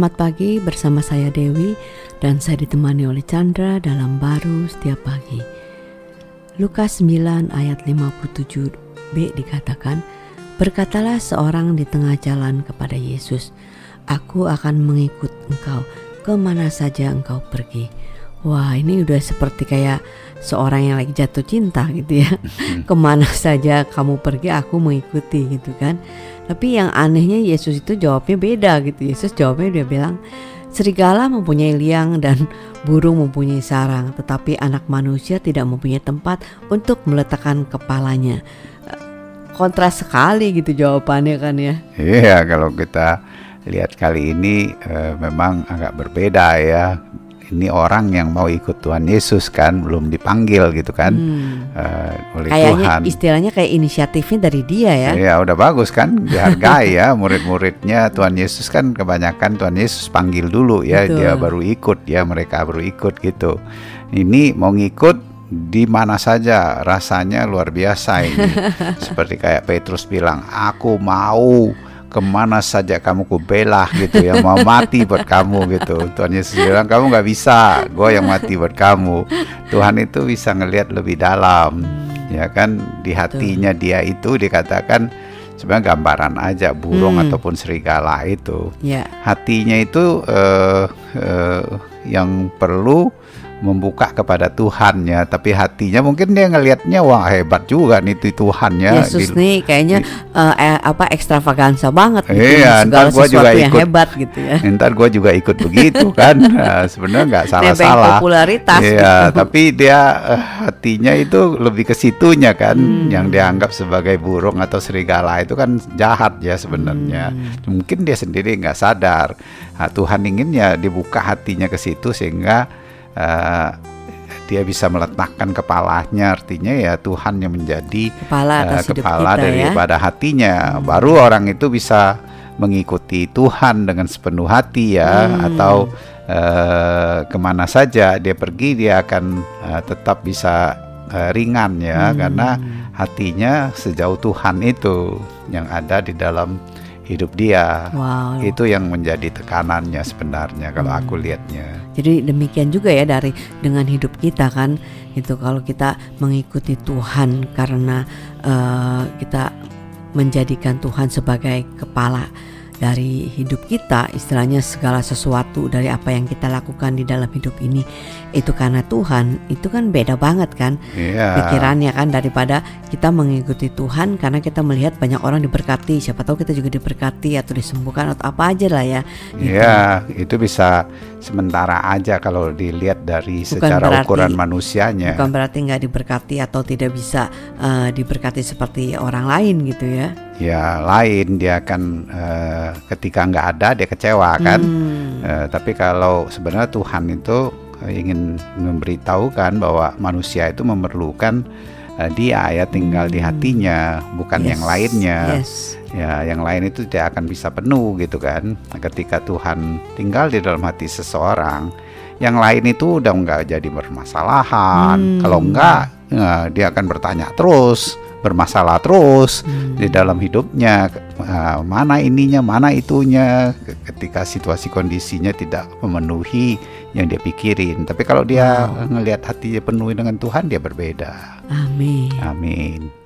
Selamat pagi bersama saya Dewi dan saya ditemani oleh Chandra dalam baru setiap pagi. Lukas 9 ayat 57b dikatakan, Berkatalah seorang di tengah jalan kepada Yesus, Aku akan mengikut engkau ke mana saja engkau pergi. Wah ini udah seperti kayak seorang yang lagi jatuh cinta gitu ya. Ke mana saja kamu pergi aku mengikuti gitu kan. Tapi yang anehnya Yesus itu jawabnya beda gitu. Yesus jawabnya dia bilang serigala mempunyai liang dan burung mempunyai sarang, tetapi anak manusia tidak mempunyai tempat untuk meletakkan kepalanya. Kontras sekali gitu jawabannya kan ya. Iya, kalau kita lihat kali ini e, memang agak berbeda ya ini orang yang mau ikut Tuhan Yesus kan belum dipanggil gitu kan hmm. uh, oleh Kayaknya Tuhan. istilahnya kayak inisiatifnya dari dia ya. Ya udah bagus kan dihargai ya murid-muridnya Tuhan Yesus kan kebanyakan Tuhan Yesus panggil dulu ya Betul. dia baru ikut ya mereka baru ikut gitu. Ini mau ngikut di mana saja rasanya luar biasa ini. Seperti kayak Petrus bilang, aku mau ke mana saja kamu ku bela gitu ya mau mati buat kamu gitu. Tuhan Yesus bilang kamu nggak bisa gue yang mati buat kamu. Tuhan itu bisa ngelihat lebih dalam ya kan? Di hatinya dia itu dikatakan sebenarnya gambaran aja burung hmm. ataupun serigala itu. Yeah. hatinya itu uh, uh, yang perlu membuka kepada Tuhan ya tapi hatinya mungkin dia ngelihatnya wah hebat juga nih itu Tuhan ya Yesus di, nih kayaknya di, uh, eh, apa ekstravaganza banget gitu iya ntar gue juga ikut hebat gitu ya ntar gue juga ikut begitu kan nah, sebenarnya nggak salah salah popularitas iya gitu. tapi dia uh, hatinya itu lebih ke situnya kan hmm. yang dianggap sebagai burung atau serigala itu kan jahat ya sebenarnya hmm. mungkin dia sendiri nggak sadar nah, Tuhan inginnya dibuka hatinya ke situ sehingga uh, dia bisa meletakkan kepalanya artinya ya Tuhan yang menjadi kepala, uh, kepala kita, daripada ya? hatinya hmm. baru orang itu bisa mengikuti Tuhan dengan sepenuh hati ya hmm. atau uh, ke mana saja dia pergi dia akan uh, tetap bisa uh, ringan ya hmm. karena hatinya sejauh Tuhan itu yang ada di dalam hidup dia. Wow. Itu yang menjadi tekanannya sebenarnya kalau hmm. aku lihatnya. Jadi demikian juga ya dari dengan hidup kita kan itu kalau kita mengikuti Tuhan karena uh, kita menjadikan Tuhan sebagai kepala dari hidup kita, istilahnya segala sesuatu dari apa yang kita lakukan di dalam hidup ini itu karena Tuhan, itu kan beda banget kan yeah. pikirannya kan daripada kita mengikuti Tuhan karena kita melihat banyak orang diberkati, siapa tahu kita juga diberkati atau disembuhkan atau apa aja lah ya. Gitu. Iya, yeah, itu bisa sementara aja kalau dilihat dari bukan secara berarti, ukuran manusianya. Bukan berarti nggak diberkati atau tidak bisa uh, diberkati seperti orang lain gitu ya ya lain dia akan uh, ketika nggak ada dia kecewa kan hmm. uh, tapi kalau sebenarnya Tuhan itu ingin memberitahukan bahwa manusia itu memerlukan dia ya tinggal di hatinya bukan yes. yang lainnya yes. ya yang lain itu tidak akan bisa penuh gitu kan ketika Tuhan tinggal di dalam hati seseorang yang lain itu udah nggak jadi bermasalahan hmm. kalau enggak ya, dia akan bertanya terus bermasalah terus hmm. di dalam hidupnya uh, mana ininya mana itunya. Ketika situasi kondisinya tidak memenuhi yang dia pikirin. Tapi kalau dia wow. ngelihat hatinya penuh dengan Tuhan dia berbeda. Amin. Amin